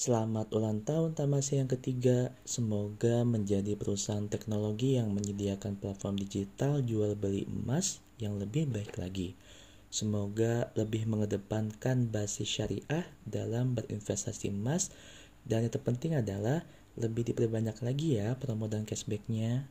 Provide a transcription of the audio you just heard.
Selamat ulang tahun tamasya yang ketiga. Semoga menjadi perusahaan teknologi yang menyediakan platform digital jual beli emas yang lebih baik lagi. Semoga lebih mengedepankan basis syariah dalam berinvestasi emas dan yang terpenting adalah lebih diperbanyak lagi ya promo dan cashbacknya.